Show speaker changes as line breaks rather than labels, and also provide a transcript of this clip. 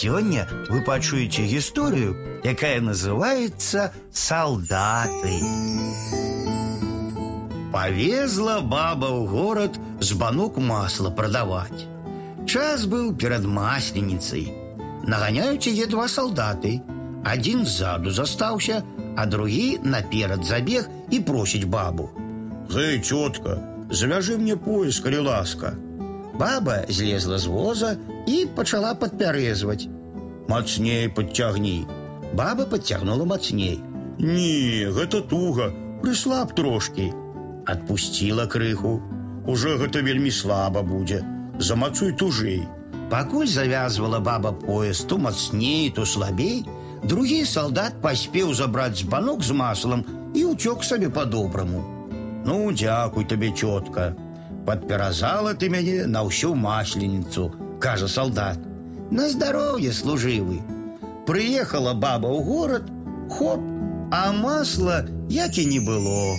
Сёння вы пачуеце гісторыю, якая называется салдаты. Повезла баба ў горад з банок масла прадаваць. Час быў перад масленіцай. Наганяюць яе два салдаты. Адзін ззаду застаўся, а другі наперад забег і просіць бабу.
Гэй, цётка, завяжы мне пояс, калі ласка.
Баба злезла з воза і пачала падпярэзваць.
Мацней подцягні.
Баба подцягнула мацней.
Не, гэта туга, прыслаб трошкі.
Адпусціла крыху.
Уже гэта вельмі слаба будзе. Замацуй тужэй.
Пакуль завязвала баба пояс то мацней, то слабей, другі салдат паспеў забраць збанок з маслам і ўцёк сабе по-добраму.
Ну, дзякуй табе цётка.
Падпяразала ты мяне на ўсю масленіцу, кажа салдат. На здароўе служывы. Прыехала баба ў горад, хоп, а масла як і не было.